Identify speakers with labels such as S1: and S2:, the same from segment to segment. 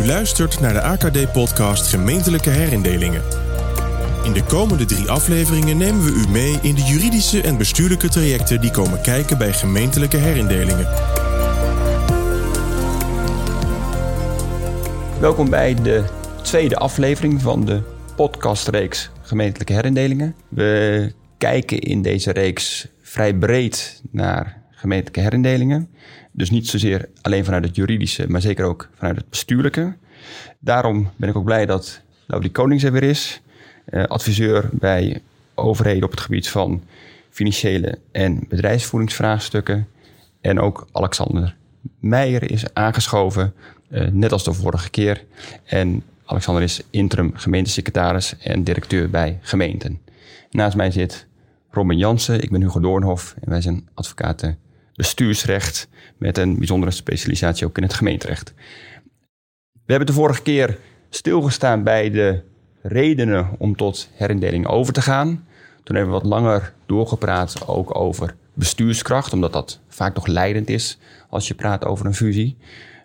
S1: U luistert naar de AKD-podcast Gemeentelijke Herindelingen. In de komende drie afleveringen nemen we u mee in de juridische en bestuurlijke trajecten die komen kijken bij gemeentelijke herindelingen.
S2: Welkom bij de tweede aflevering van de podcastreeks Gemeentelijke Herindelingen. We kijken in deze reeks vrij breed naar gemeentelijke herindelingen. Dus niet zozeer alleen vanuit het juridische, maar zeker ook vanuit het bestuurlijke. Daarom ben ik ook blij dat Laudie Konings er weer is. Eh, adviseur bij overheden op het gebied van financiële en bedrijfsvoeringsvraagstukken. En ook Alexander Meijer is aangeschoven, eh, net als de vorige keer. En Alexander is interim gemeentesecretaris en directeur bij gemeenten. Naast mij zit Robin Jansen, ik ben Hugo Doornhof en wij zijn advocaten bestuursrecht met een bijzondere specialisatie ook in het gemeenterecht. We hebben de vorige keer stilgestaan bij de redenen om tot herindeling over te gaan. Toen hebben we wat langer doorgepraat ook over bestuurskracht, omdat dat vaak toch leidend is als je praat over een fusie.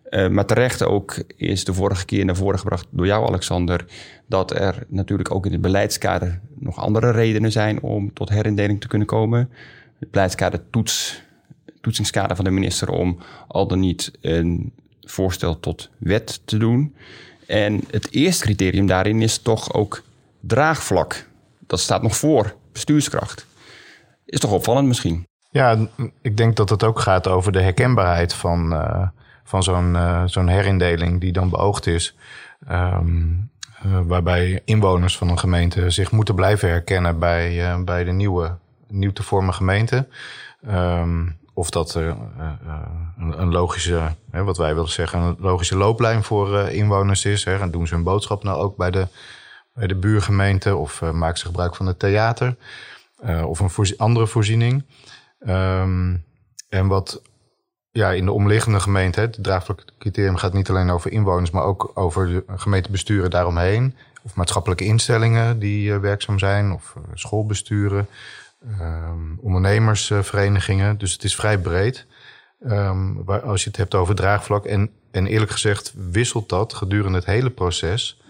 S2: Uh, maar terecht ook is de vorige keer naar voren gebracht door jou, Alexander, dat er natuurlijk ook in het beleidskader nog andere redenen zijn om tot herindeling te kunnen komen. Het beleidskader toets, toetsingskader van de minister om al dan niet een voorstel tot wet te doen. En het eerste criterium daarin is toch ook draagvlak. Dat staat nog voor bestuurskracht. Is toch opvallend misschien?
S3: Ja, ik denk dat het ook gaat over de herkenbaarheid van, uh, van zo'n uh, zo'n herindeling die dan beoogd is. Um, uh, waarbij inwoners van een gemeente zich moeten blijven herkennen bij, bij de nieuwe, nieuw te vormen gemeente. Um, of dat uh, een, een, logische, wat wij willen zeggen, een logische looplijn voor inwoners is. Hè. En doen ze hun boodschap nou ook bij de, bij de buurgemeente of maken ze gebruik van het theater of een andere voorziening. Um, en wat ja, in de omliggende gemeente, het draagvlakcriterium gaat niet alleen over inwoners, maar ook over de gemeentebesturen daaromheen. Of maatschappelijke instellingen die werkzaam zijn, of schoolbesturen um, ondernemersverenigingen. Dus het is vrij breed. Um, waar, als je het hebt over draagvlak. En, en eerlijk gezegd wisselt dat gedurende het hele proces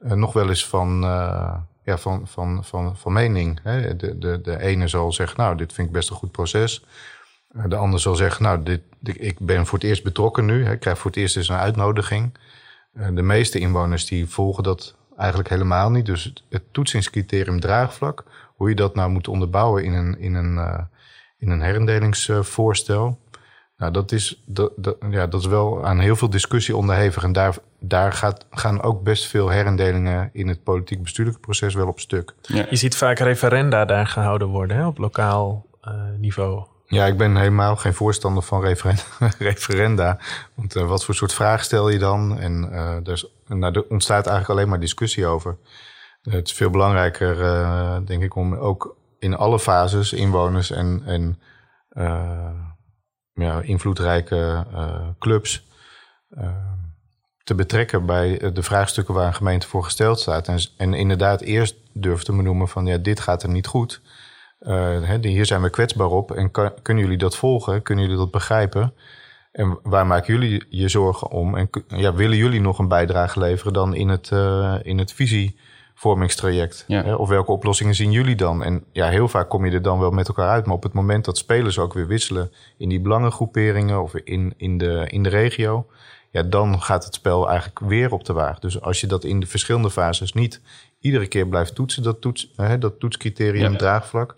S3: uh, nog wel eens van, uh, ja, van, van, van, van mening. Hè? De, de, de ene zal zeggen, nou, dit vind ik best een goed proces. Uh, de ander zal zeggen, nou, dit, dit, ik ben voor het eerst betrokken nu. Hè? Ik krijg voor het eerst eens een uitnodiging. de meeste inwoners die volgen dat eigenlijk helemaal niet. Dus het, het toetsingscriterium draagvlak hoe je dat nou moet onderbouwen in een, in een, uh, in een herendelingsvoorstel. nou, dat is, dat, dat, ja, dat is wel aan heel veel discussie onderhevig. En daar, daar gaat, gaan ook best veel herendelingen in het politiek-bestuurlijke proces wel op stuk.
S4: Ja. Je ziet vaak referenda daar gehouden worden hè, op lokaal uh, niveau.
S3: Ja, ik ben helemaal geen voorstander van referenda. referenda want uh, wat voor soort vraag stel je dan? En uh, dus, nou, er ontstaat eigenlijk alleen maar discussie over. Het is veel belangrijker, uh, denk ik, om ook in alle fases inwoners en, en uh, ja, invloedrijke uh, clubs te betrekken bij de vraagstukken waar een gemeente voor gesteld staat. En, en inderdaad eerst durven te benoemen van ja, dit gaat er niet goed. Hè, hier zijn we kwetsbaar op en kunnen jullie dat volgen? Kunnen jullie dat begrijpen? En waar maken jullie je zorgen om? En ja, willen jullie nog een bijdrage leveren dan in het, in het visie? Vormingstraject? Ja. Of welke oplossingen zien jullie dan? En ja, heel vaak kom je er dan wel met elkaar uit. Maar op het moment dat spelers ook weer wisselen in die belangengroeperingen of in, in, de, in de regio, ja, dan gaat het spel eigenlijk weer op de waag. Dus als je dat in de verschillende fases niet iedere keer blijft toetsen, dat, toets, hè, dat toetscriterium ja. draagvlak,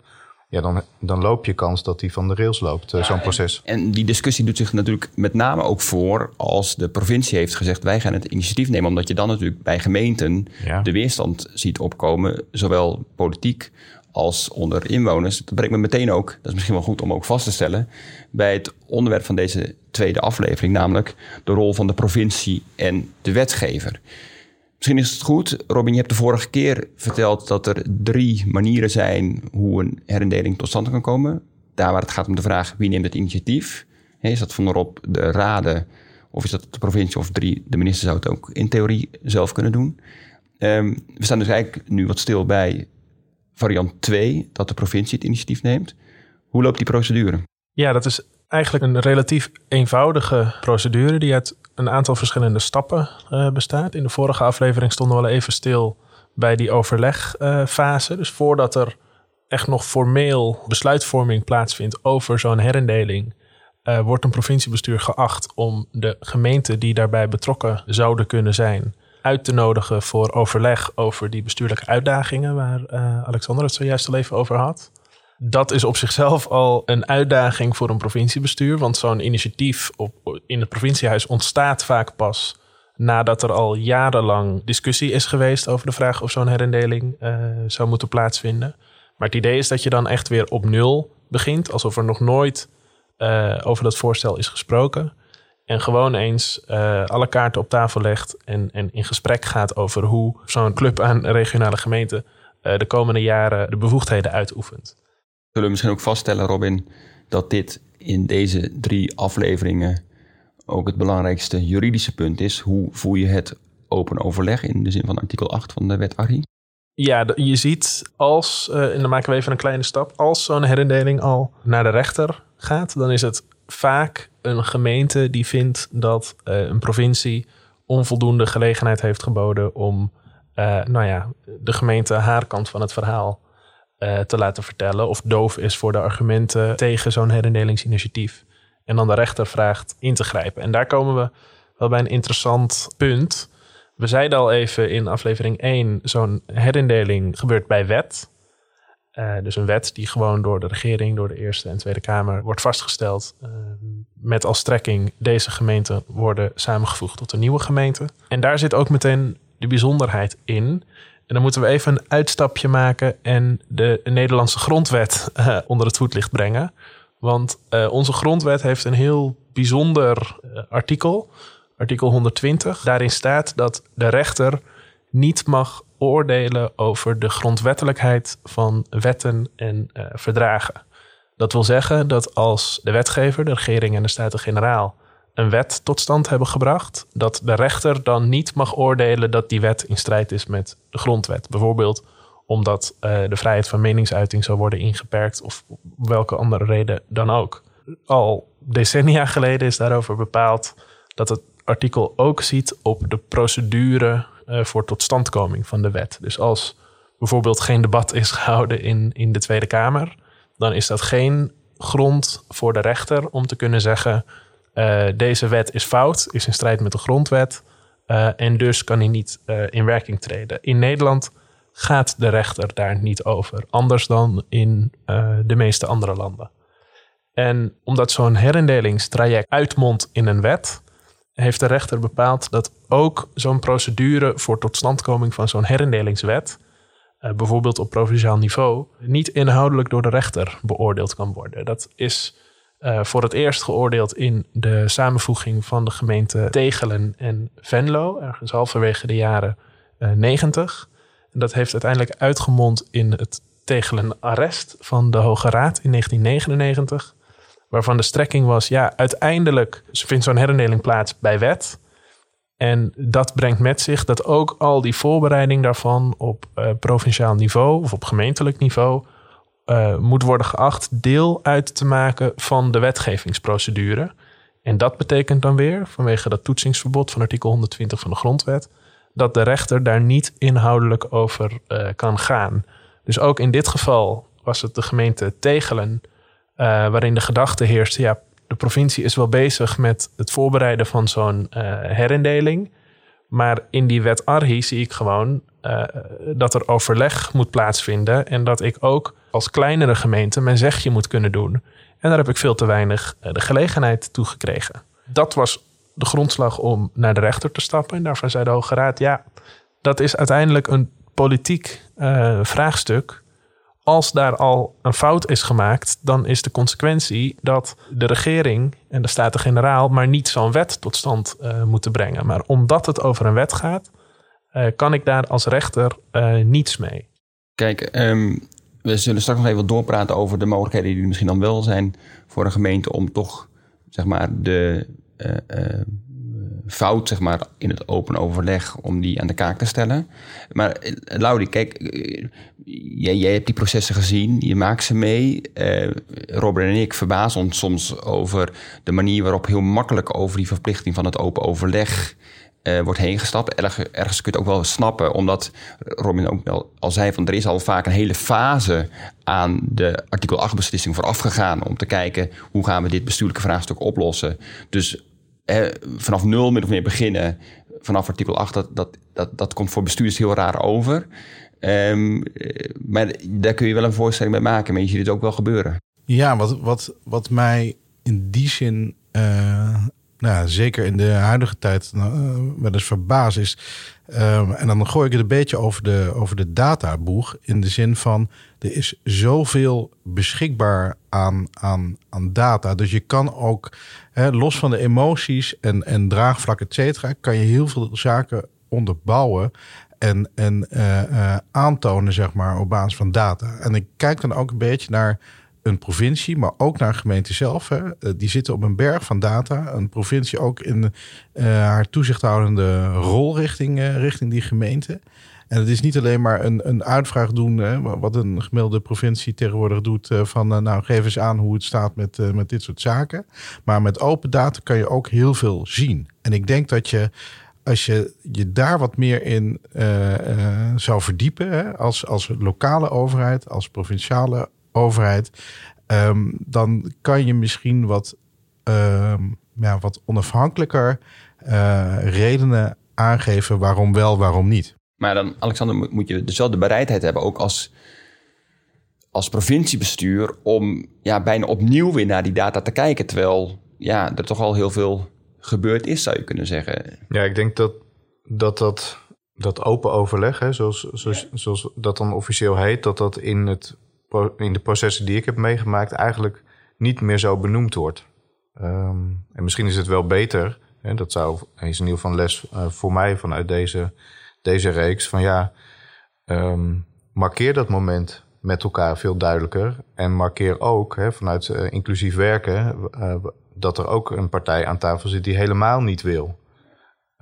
S3: ja, dan, dan loop je kans dat die van de rails loopt, ja, zo'n proces.
S2: En, en, die discussie doet zich natuurlijk met name ook voor als de provincie heeft gezegd: wij gaan het initiatief nemen. Omdat je dan natuurlijk bij gemeenten ja. de weerstand ziet opkomen, zowel politiek als onder inwoners. Dat brengt me meteen ook, dat is misschien wel goed om ook vast te stellen, bij het onderwerp van deze tweede aflevering, namelijk de rol van de provincie en de wetgever. Misschien is het goed, Robin, je hebt de vorige keer verteld dat er drie manieren zijn hoe een herindeling tot stand kan komen. Daar waar het gaat om de vraag wie neemt het initiatief. Is dat vanop de raden of is dat de provincie of drie, de minister zou het ook in theorie zelf kunnen doen. Um, we staan dus eigenlijk nu wat stil bij variant 2, dat de provincie het initiatief neemt. Hoe loopt die procedure?
S4: Ja, dat is eigenlijk een relatief eenvoudige procedure die uit een aantal verschillende stappen uh, bestaat. In de vorige aflevering stonden we al even stil bij die overlegfase. dus voordat er echt nog formeel besluitvorming plaatsvindt over zo'n herindeling, uh, wordt een provinciebestuur geacht om de gemeenten die daarbij betrokken zouden kunnen zijn, uit te nodigen voor overleg over die bestuurlijke uitdagingen waar uh, Alexander het zojuist al even over had. Dat is op zichzelf al een uitdaging voor een provinciebestuur, want zo'n initiatief op, in het provinciehuis ontstaat vaak pas nadat er al jarenlang discussie is geweest over de vraag of zo'n herindeling uh, zou moeten plaatsvinden. Maar het idee is dat je dan echt weer op nul begint, alsof er nog nooit uh, over dat voorstel is gesproken. En gewoon eens uh, alle kaarten op tafel legt en, en in gesprek gaat over hoe zo'n club aan regionale gemeenten de komende jaren de bevoegdheden uitoefent.
S2: Zullen we misschien ook vaststellen, Robin, dat dit in deze drie afleveringen ook het belangrijkste juridische punt is. Hoe voer je het open overleg in de zin van artikel 8 van de wet Arri?
S4: Ja, je ziet als, uh, en dan maken we even een kleine stap, als zo'n herindeling al naar de rechter gaat, dan is het vaak een gemeente die vindt dat uh, een provincie onvoldoende gelegenheid heeft geboden om uh, nou ja, de gemeente haar kant van het verhaal uh, te laten vertellen. Of doof is voor de argumenten tegen zo'n herindelingsinitiatief. En dan de rechter vraagt in te grijpen. En daar komen we wel bij een interessant punt. We zeiden al even in aflevering 1, zo'n herindeling gebeurt bij wet. Uh, dus een wet die gewoon door de regering, door de Eerste en Tweede Kamer wordt vastgesteld. Uh, met als strekking deze gemeenten worden samengevoegd tot een nieuwe gemeente. En daar zit ook meteen de bijzonderheid in. En dan moeten we even een uitstapje maken en de Nederlandse grondwet uh, onder het voetlicht brengen. Want onze grondwet heeft een heel bijzonder artikel, artikel 120. Daarin staat dat de rechter niet mag oordelen over de grondwettelijkheid van wetten en verdragen. Dat wil zeggen dat als de wetgever, de regering en de Staten-Generaal een wet tot stand hebben gebracht, dat de rechter dan niet mag oordelen dat die wet in strijd is met de grondwet. Bijvoorbeeld omdat uh, de vrijheid van meningsuiting zou worden ingeperkt of welke andere reden dan ook. Al decennia geleden is daarover bepaald dat het artikel ook ziet op de procedure uh, voor totstandkoming van de wet. Dus als bijvoorbeeld geen debat is gehouden in, in de Tweede Kamer, dan is dat geen grond voor de rechter om te kunnen zeggen: deze wet is fout, is in strijd met de grondwet uh, en dus kan hij niet in werking treden. In Nederland gaat de rechter daar niet over, anders dan in de meeste andere landen. En omdat zo'n herindelingstraject uitmondt in een wet, heeft de rechter bepaald dat ook zo'n procedure voor totstandkoming van zo'n herindelingswet, bijvoorbeeld op provinciaal niveau, niet inhoudelijk door de rechter beoordeeld kan worden. Dat is uh, voor het eerst geoordeeld in de samenvoeging van de gemeenten Tegelen en Venlo, ergens halverwege de jaren uh, 90. En dat heeft uiteindelijk uitgemond in het Tegelen-arrest van de Hoge Raad in 1999 waarvan de strekking was, ja, uiteindelijk vindt zo'n herindeling plaats bij wet. En dat brengt met zich dat ook al die voorbereiding daarvan op uh, provinciaal niveau of op gemeentelijk niveau uh, moet worden geacht deel uit te maken van de wetgevingsprocedure. En dat betekent dan weer, vanwege dat toetsingsverbod van artikel 120 van de grondwet, dat de rechter daar niet inhoudelijk over uh, kan gaan. Dus ook in dit geval was het de gemeente Tegelen uh, waarin de gedachte heerst, ja, de provincie is wel bezig met het voorbereiden van zo'n herindeling. Maar in die wet Arhi zie ik gewoon uh, dat er overleg moet plaatsvinden. En dat ik ook als kleinere gemeente mijn zegje moet kunnen doen. En daar heb ik veel te weinig de gelegenheid toe gekregen. Dat was de grondslag om naar de rechter te stappen. En daarvan zei de Hoge Raad: ja, dat is uiteindelijk een politiek vraagstuk als daar al een fout is gemaakt, dan is de consequentie dat de regering en de Staten-Generaal maar niet zo'n wet tot stand moeten brengen. Maar omdat het over een wet gaat, kan ik daar als rechter uh, niets mee.
S2: Kijk, um, we zullen straks nog even doorpraten over de mogelijkheden die er misschien dan wel zijn voor een gemeente om toch zeg maar de fout zeg maar, in het open overleg om die aan de kaak te stellen. Maar uh, Laudi, kijk, jij, jij, hebt die processen gezien, je maakt ze mee. Robert en ik verbazen ons soms over de manier waarop heel makkelijk over die verplichting van het open overleg uh, wordt heen gestapt. Ergens, kun je het ook wel snappen, omdat Robin ook al zei: van er is al vaak een hele fase aan de artikel 8 beslissing vooraf gegaan om te kijken hoe gaan we dit bestuurlijke vraagstuk oplossen. Dus eh, vanaf nul min of meer beginnen, vanaf artikel 8, dat, dat, dat, dat komt voor bestuurders heel raar over. Um, maar daar kun je wel een voorstelling bij maken, maar je ziet het ook wel gebeuren.
S5: Ja, wat, wat, wat mij in die zin uh, nou, zeker in de huidige tijd uh, wel eens verbaasd is. Um, en dan gooi ik het een beetje over de, over de databoeg. In de zin van er is zoveel beschikbaar aan, aan, aan data. Dus je kan ook, hè, los van de emoties en, en draagvlak, et cetera, kan je heel veel zaken onderbouwen. En, en uh, uh, aantonen, zeg maar, op basis van data. En ik kijk dan ook een beetje naar een provincie, maar ook naar een gemeente zelf. Hè. Eh, die zitten op een berg van data. Een provincie ook in uh, haar toezichthoudende rol richting, uh, richting die gemeente. En het is niet alleen maar een, een uitvraag doen, hè, wat een gemiddelde provincie tegenwoordig doet, van nou geef eens aan hoe het staat met, met dit soort zaken. Maar met open data kan je ook heel veel zien. En ik denk dat je als je je daar wat meer in zou verdiepen, hè, als, als lokale overheid, als provinciale overheid, um, dan kan je misschien wat, um, ja, wat onafhankelijker uh, redenen aangeven waarom wel, waarom niet.
S2: Maar dan, Alexander, moet je dus wel de bereidheid hebben, ook als, als provinciebestuur, om ja, bijna opnieuw weer naar die data te kijken. Terwijl ja, er toch al heel veel gebeurd is, zou je kunnen zeggen.
S3: Ja, ik denk dat dat, dat, dat open overleg, hè, zoals, zoals, ja. zoals dat dan officieel heet, dat dat in het in de processen die ik heb meegemaakt eigenlijk niet meer zo benoemd wordt. Um, en misschien is het wel beter, hè, dat zou, is in ieder geval les uh, voor mij vanuit deze, deze reeks, van ja, um, markeer dat moment met elkaar veel duidelijker. En markeer ook hè, vanuit uh, inclusief werken uh, dat er ook een partij aan tafel zit die helemaal niet wil.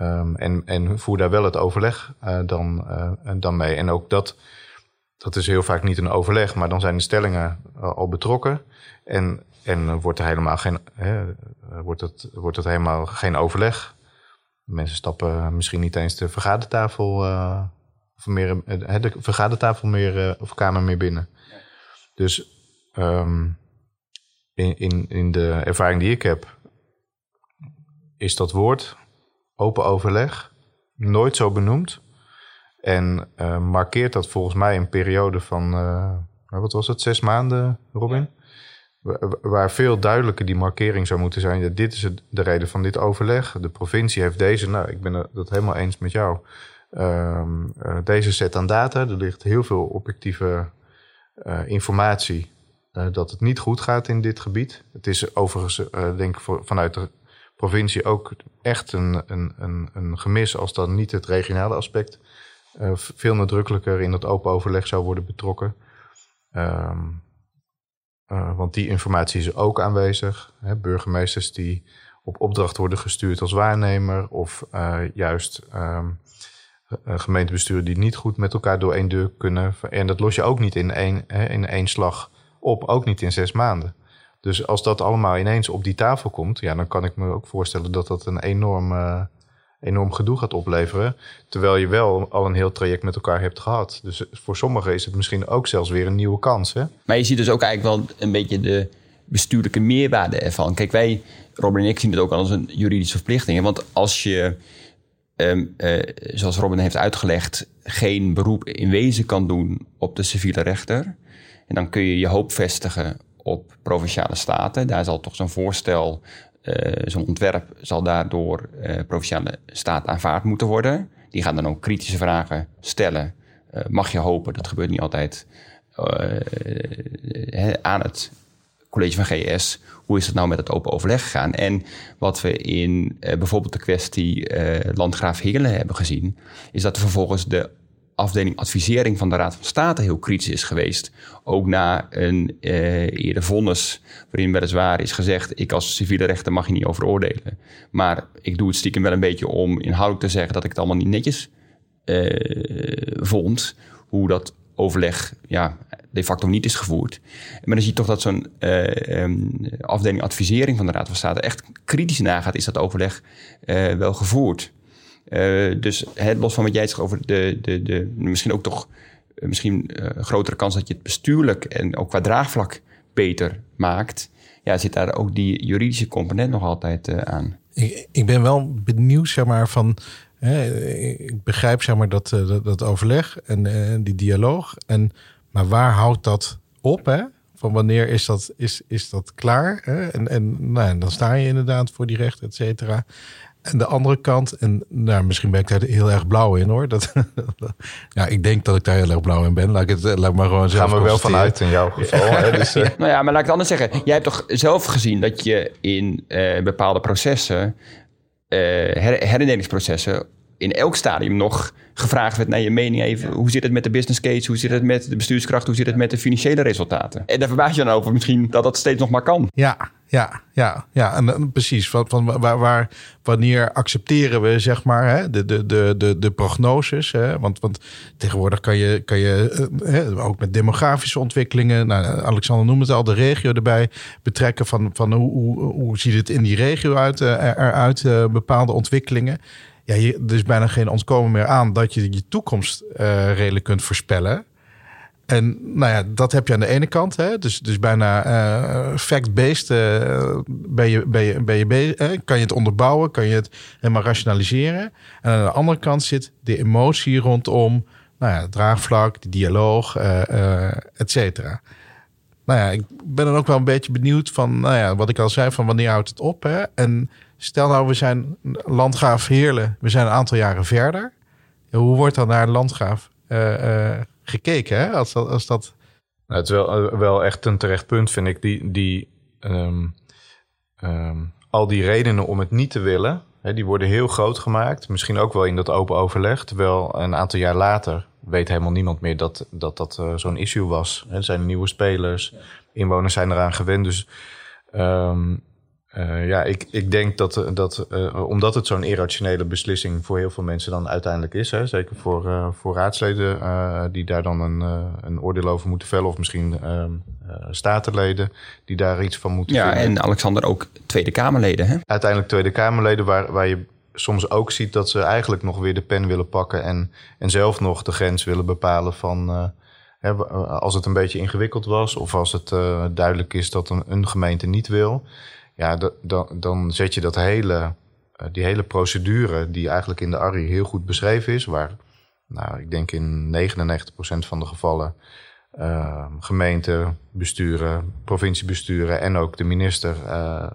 S3: Um, en, en voer daar wel het overleg dan, dan mee. En ook dat dat is heel vaak niet een overleg, maar dan zijn de stellingen al betrokken. En, en wordt er helemaal geen, hè, wordt het, wordt het helemaal geen overleg. Mensen stappen misschien niet eens de vergadertafel, uh, of meer, de vergadertafel meer, of kamer meer binnen. Dus um, in, in, in de ervaring die ik heb, is dat woord open overleg nooit zo benoemd. En uh, markeert dat volgens mij een periode van, uh, wat was het, zes maanden, Robin? Waar veel duidelijker die markering zou moeten zijn. Dat dit is de reden van dit overleg. De provincie heeft deze, nou, ik ben het helemaal eens met jou. Uh, deze set aan data. Er ligt heel veel objectieve informatie dat het niet goed gaat in dit gebied. Het is overigens, denk ik, voor, vanuit de provincie ook echt een, een, een, een gemis als dan niet het regionale aspect uh, veel nadrukkelijker in het open overleg zou worden betrokken. Um, uh, want die informatie is ook aanwezig. Hè, burgemeesters die op opdracht worden gestuurd als waarnemer, of uh, juist um, gemeentebesturen die niet goed met elkaar door één deur kunnen. En dat los je ook niet in één, hè, in één slag op, ook niet in zes maanden. Dus als dat allemaal ineens op die tafel komt, ja, dan kan ik me ook voorstellen dat dat een enorm enorm gedoe gaat opleveren. Terwijl je wel al een heel traject met elkaar hebt gehad. Dus voor sommigen is het misschien ook zelfs weer een nieuwe kans. Hè?
S2: Maar je ziet dus ook eigenlijk wel een beetje de bestuurlijke meerwaarde ervan. Kijk, wij, Robin en ik, zien het ook als een juridische verplichting. Want als je, um, uh, zoals Robin heeft uitgelegd, geen beroep in wezen kan doen op de civiele rechter. En dan kun je je hoop vestigen op provinciale staten. Daar zal toch zo'n voorstel zo'n ontwerp zal daardoor uh, provinciale staat aanvaard moeten worden. Die gaan dan ook kritische vragen stellen. Uh, mag je hopen, dat gebeurt niet altijd, aan het college van GS. Hoe is het nou met het open overleg gegaan? En wat we in bijvoorbeeld de kwestie Landgraaf Heerlen hebben gezien, is dat er vervolgens de afdeling advisering van de Raad van State heel kritisch is geweest. Ook na een uh, eerder vonnis waarin weliswaar is gezegd... ik als civiele rechter mag je niet over oordelen. Maar ik doe het stiekem wel een beetje om inhoudelijk te zeggen... dat ik het allemaal niet netjes uh, vond. Hoe dat overleg ja, de facto niet is gevoerd. Maar dan zie je toch dat zo'n uh, um, afdeling advisering van de Raad van State... echt kritisch nagaat, is dat overleg wel gevoerd... Uh, dus het, los van wat jij zegt over de, de, de misschien ook toch uh, misschien uh, grotere kans dat je het bestuurlijk en ook qua draagvlak beter maakt. Ja, zit daar ook die juridische component nog altijd aan.
S5: Ik, ik, ben wel benieuwd, zeg maar, van. Hè, ik begrijp zeg maar dat, dat, dat overleg en die dialoog. En, maar waar houdt dat op? Hè? Van wanneer is dat, is, is dat klaar? Hè? En, en nou, dan sta je inderdaad voor die rechten, et cetera. En de andere kant, en nou, misschien ben ik daar heel erg blauw in hoor. Dat, ja, ik denk dat ik daar heel erg blauw in ben. Laat ik het laat ik maar gewoon zelf
S3: Gaan we wel vanuit in jouw geval. hè? Dus, uh...
S2: Nou ja, maar laat ik het anders zeggen. Jij hebt toch zelf gezien dat je in uh, bepaalde processen, uh, her herinneringsprocessen, in elk stadium nog gevraagd werd naar je mening even. Hoe zit het met de business case? Hoe zit het met de bestuurskracht? Hoe zit het met de financiële resultaten? En daar verbaas je dan over misschien dat dat steeds nog maar kan.
S5: Ja, ja, ja, ja. En, en precies. Van, van waar, waar, wanneer accepteren we, zeg maar, hè, de, de, de, de, de prognoses? Hè? Want, want tegenwoordig kan je, kan je hè, ook met demografische ontwikkelingen, nou, Alexander noemde het al, de regio erbij betrekken van, van hoe, hoe, hoe ziet het in die regio uit, eruit, bepaalde ontwikkelingen ja, je, er is bijna geen ontkomen meer aan dat je je toekomst uh, redelijk kunt voorspellen. En nou ja, dat heb je aan de ene kant. Hè? Dus, dus bijna uh, fact-based uh, ben je, ben je, ben je bezig. Kan je het onderbouwen? Kan je het helemaal rationaliseren? En aan de andere kant zit de emotie rondom nou ja, draagvlak, de dialoog, et cetera. Nou ja, ik ben dan ook wel een beetje benieuwd van, nou ja, wat ik al zei, van wanneer houdt het op? Hè? En Stel nou, we zijn landgraaf Heerlen, we zijn een aantal jaren verder. Hoe wordt dan naar landgraaf uh, uh, gekeken? Hè? Als dat, als dat...
S3: Nou, het is wel, eh, wel echt een terecht punt, vind ik. Die, die, um, um, al die redenen om het niet te willen, die worden heel groot gemaakt. Misschien ook wel in dat open overleg. Terwijl een aantal jaar later weet helemaal niemand meer dat dat, dat uh, zo'n issue was. Er zijn nieuwe spelers, inwoners zijn eraan gewend. Dus um, uh, ja, ik, ik denk dat, eh, dat uh, omdat het zo'n irrationele beslissing voor heel veel mensen dan uiteindelijk is, hè, zeker voor, uh, voor raadsleden die daar dan een, een oordeel over moeten vellen, of misschien ehm, statenleden die daar iets van moeten
S2: ja,
S3: vinden.
S2: en Alexander ook Tweede Kamerleden. Hè?
S3: Uiteindelijk Tweede Kamerleden, waar, waar je soms ook ziet dat ze eigenlijk nog weer de pen willen pakken en, en zelf nog de grens willen bepalen van. Als het een beetje ingewikkeld was, of als het duidelijk is dat een, een gemeente niet wil ja, dan, dan zet je dat hele, uh, die hele procedure, die eigenlijk in de ARRI heel goed beschreven is, waar nou, ik denk in 99% van de gevallen uh, besturen, provinciebesturen en ook de minister uh,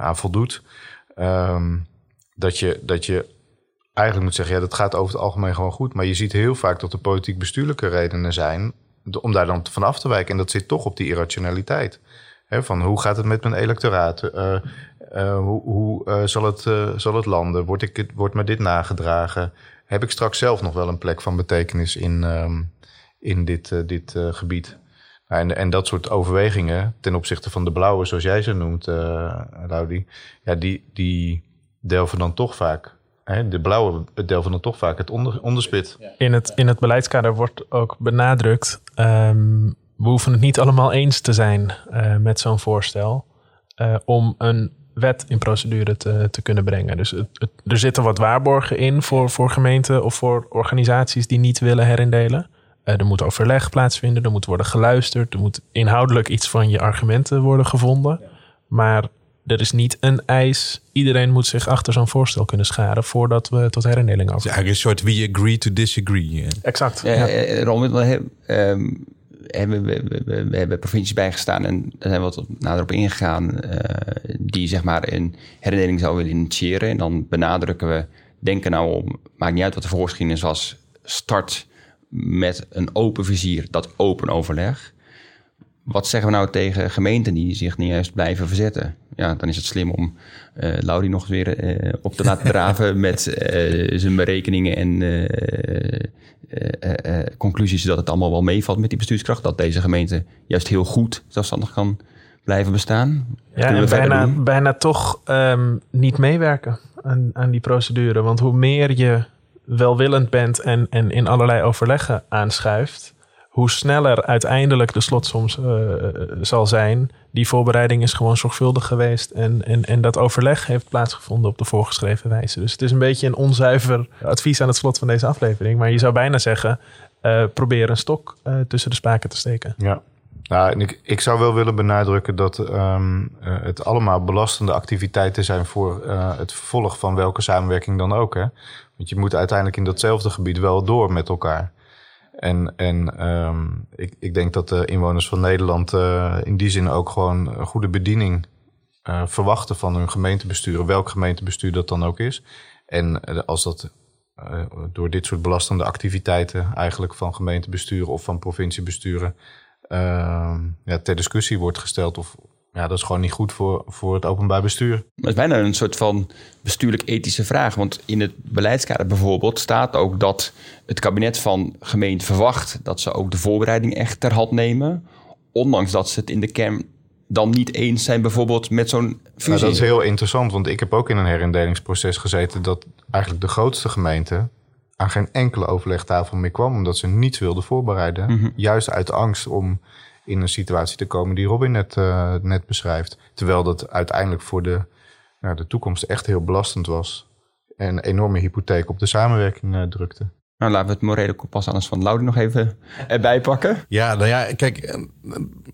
S3: aan voldoet. Um, dat, je, dat je eigenlijk moet zeggen, ja, dat gaat over het algemeen gewoon goed. Maar je ziet heel vaak dat er politiek-bestuurlijke redenen zijn om daar dan van af te wijken. En dat zit toch op die irrationaliteit van hoe gaat het met mijn electoraat? Uh, uh, hoe, hoe uh, zal, het, zal het landen? Wordt, ik, wordt me dit nagedragen? Heb ik straks zelf nog wel een plek van betekenis in, um, in dit, dit gebied? Nou, en, en dat soort overwegingen ten opzichte van de blauwe, zoals jij ze noemt, Laudi, ja, die, die delven dan toch vaak de blauwe delven dan toch vaak het onder, onderspit.
S4: In het, in het beleidskader wordt ook benadrukt um, we hoeven het niet allemaal eens te zijn uh, met zo'n voorstel uh, om een wet in procedure te, te kunnen brengen. Dus het, het, er zitten wat waarborgen in voor, voor gemeenten of voor organisaties die niet willen herindelen. Uh, er moet overleg plaatsvinden, er moet worden geluisterd, er moet inhoudelijk iets van je argumenten worden gevonden. Maar er is niet een eis. Iedereen moet zich achter zo'n voorstel kunnen scharen voordat we tot herindeling over.
S5: Het is eigenlijk een soort we agree to disagree.
S4: Exact.
S2: Ja, ja. Ron, um, we, hebben provincies bijgestaan en daar zijn we wat nader op ingegaan, uh, die zeg maar een herindeling zou willen initiëren. En dan benadrukken we, denken nou om, maakt niet uit wat de voorgeschiedenis was, start met een open vizier, dat open overleg. Wat zeggen we nou tegen gemeenten die zich niet juist blijven verzetten? Ja, dan is het slim om uh, Lauri nog weer uh, op te laten draven met uh, zijn berekeningen en conclusies dat het allemaal wel meevalt met die bestuurskracht. Dat deze gemeente juist heel goed zelfstandig kan blijven bestaan.
S4: Ja, en bijna, bijna toch um, niet meewerken aan, aan die procedure. Want hoe meer je welwillend bent en, en in allerlei overleggen aanschuift, hoe sneller uiteindelijk de slotsoms uh, zal zijn. Die voorbereiding is gewoon zorgvuldig geweest en, en, en dat overleg heeft plaatsgevonden op de voorgeschreven wijze. Dus het is een beetje een onzuiver advies aan het slot van deze aflevering. Maar je zou bijna zeggen, uh, probeer een stok tussen de spaken te steken.
S3: Ja, nou, ik, ik zou wel willen benadrukken dat um, het allemaal belastende activiteiten zijn voor het vervolg van welke samenwerking dan ook. Hè? Want je moet uiteindelijk in datzelfde gebied wel door met elkaar. En, en um, ik, ik denk dat de inwoners van Nederland uh, in die zin ook gewoon een goede bediening uh, verwachten van hun gemeentebestuur, welk gemeentebestuur dat dan ook is. En als dat door dit soort belastende activiteiten eigenlijk van gemeentebesturen of van provinciebesturen uh, ja, ter discussie wordt gesteld. Of ja, dat is gewoon niet goed voor, voor het openbaar bestuur.
S2: Dat is bijna een soort van bestuurlijk-ethische vraag. Want in het beleidskader bijvoorbeeld staat ook dat het kabinet van gemeente verwacht dat ze ook de voorbereiding echt ter hand nemen. Ondanks dat ze het in de kern dan niet eens zijn, bijvoorbeeld met zo'n fusie. Nou,
S3: dat is heel interessant, want ik heb ook in een herindelingsproces gezeten dat eigenlijk de grootste gemeente aan geen enkele overlegtafel meer kwam, omdat ze niets wilden voorbereiden. Mhm. Juist uit angst om in een situatie te komen die Robin net, uh, net beschrijft. Terwijl dat uiteindelijk voor de, nou, de toekomst echt heel belastend was. En een enorme hypotheek op de samenwerking uh, drukte.
S2: Nou, laten we het morele kompas anders van Laudi nog even erbij pakken.
S5: Ja, nou ja, kijk, eh,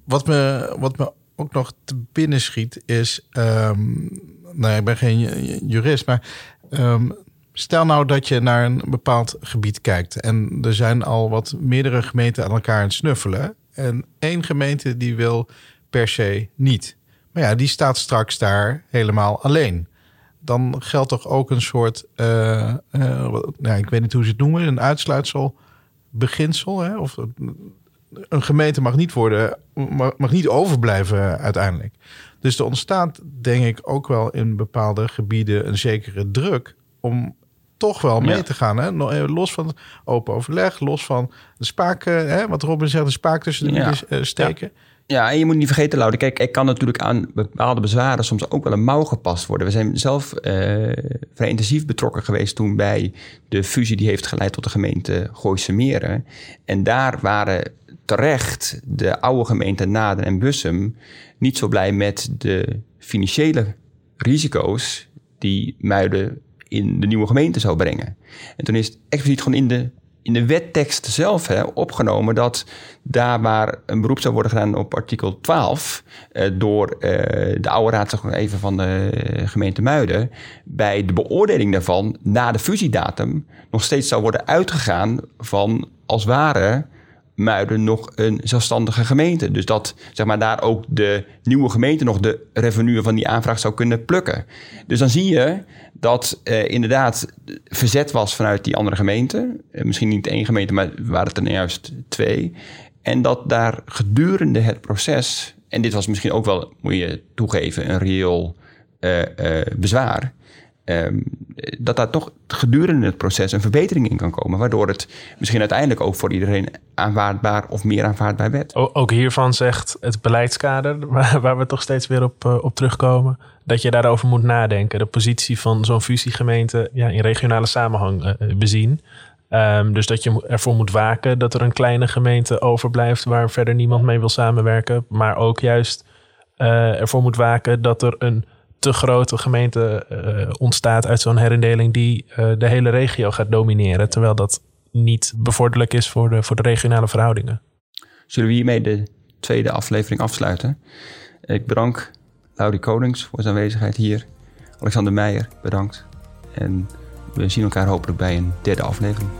S5: wat me, wat me ook nog te binnen schiet is... Um, nou, ik ben geen jurist, maar um, Stel nou dat je naar een bepaald gebied kijkt en er zijn al wat meerdere gemeenten aan elkaar aan het snuffelen. En één gemeente die wil per se niet. Maar ja, die staat straks daar helemaal alleen. Dan geldt toch ook een soort, uh, nou, ik weet niet hoe ze het noemen, een uitsluitsel beginsel. Hè? Of een gemeente mag niet worden, mag niet overblijven uiteindelijk. Dus er ontstaat, denk ik, ook wel in bepaalde gebieden een zekere druk om toch wel mee te gaan. Hè? Eh, los van open overleg, los van de spaak, hè? wat Robin zegt, de spaak tussen de ja. uh, steken.
S2: Ja. en je moet niet vergeten, Laude, kijk, ik kan natuurlijk aan bepaalde bezwaren soms ook wel een mouw gepast worden. We zijn zelf uh, vrij intensief betrokken geweest toen bij de fusie die heeft geleid tot de gemeente Gooise Meren. En daar waren terecht de oude gemeente Naden en Bussum niet zo blij met de financiële risico's die Muiden in de nieuwe gemeente zou brengen. En toen is het expliciet gewoon in de, in de wettekst zelf hè, opgenomen dat daar waar een beroep zou worden gedaan op artikel 12 eh, door eh, de oude raad zeg maar even van de gemeente Muiden, bij de beoordeling daarvan na de fusiedatum nog steeds zou worden uitgegaan van als ware Muiden nog een zelfstandige gemeente. Dus dat zeg maar, daar ook de nieuwe gemeente nog de revenue van die aanvraag zou kunnen plukken. Dus dan zie je dat eh, inderdaad verzet was vanuit die andere gemeente. Eh, misschien niet één gemeente, maar waren het er nou juist twee. En dat daar gedurende het proces, en dit was misschien ook wel, moet je toegeven, een reëel uh, bezwaar Um, dat daar toch gedurende het proces een verbetering in kan komen. Waardoor het misschien uiteindelijk ook voor iedereen aanvaardbaar of meer aanvaardbaar werd.
S4: ook hiervan zegt het beleidskader, waar, we toch steeds weer op, uh, op terugkomen, dat je daarover moet nadenken. De positie van zo'n fusiegemeente ja, in regionale samenhang uh, bezien. Um, dus dat je ervoor moet waken dat er een kleine gemeente overblijft waar verder niemand mee wil samenwerken. Maar ook juist ervoor moet waken dat er een te grote gemeente uh, ontstaat uit zo'n herindeling die uh, de hele regio gaat domineren. Terwijl dat niet bevorderlijk is voor de, voor de regionale verhoudingen.
S2: Zullen we hiermee de tweede aflevering afsluiten? Ik bedank Laurie Konings voor zijn aanwezigheid hier. Alexander Meijer, bedankt. En we zien elkaar hopelijk bij een derde aflevering.